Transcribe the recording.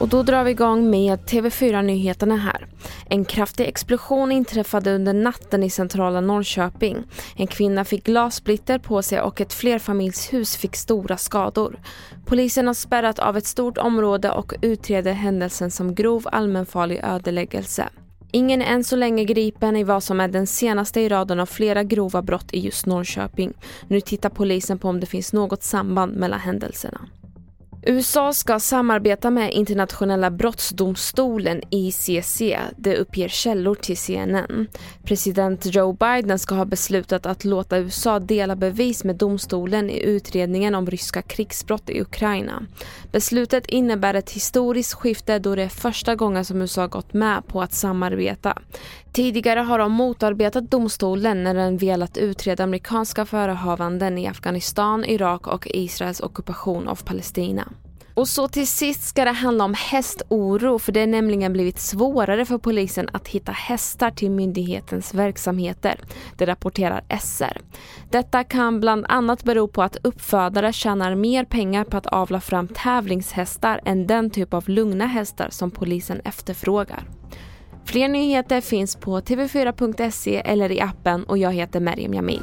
Och då drar vi igång med TV4-nyheterna här. En kraftig explosion inträffade under natten i centrala Norrköping. En kvinna fick glassplitter på sig och ett flerfamiljshus fick stora skador. Polisen har spärrat av ett stort område och utreder händelsen som grov allmänfarlig ödeläggelse. Ingen är än så länge gripen i vad som är den senaste i raden av flera grova brott i just Norrköping. Nu tittar polisen på om det finns något samband mellan händelserna. USA ska samarbeta med internationella brottsdomstolen ICC, det uppger källor till CNN. President Joe Biden ska ha beslutat att låta USA dela bevis med domstolen i utredningen om ryska krigsbrott i Ukraina. Beslutet innebär ett historiskt skifte då det är första gången som USA gått med på att samarbeta. Tidigare har de motarbetat domstolen när den velat utreda amerikanska förehavanden i Afghanistan, Irak och Israels ockupation av Palestina. Och så till sist ska det handla om hästoro för det är nämligen blivit svårare för polisen att hitta hästar till myndighetens verksamheter. Det rapporterar SR. Detta kan bland annat bero på att uppfödare tjänar mer pengar på att avla fram tävlingshästar än den typ av lugna hästar som polisen efterfrågar. Fler nyheter finns på tv4.se eller i appen och jag heter Meriem Jamil.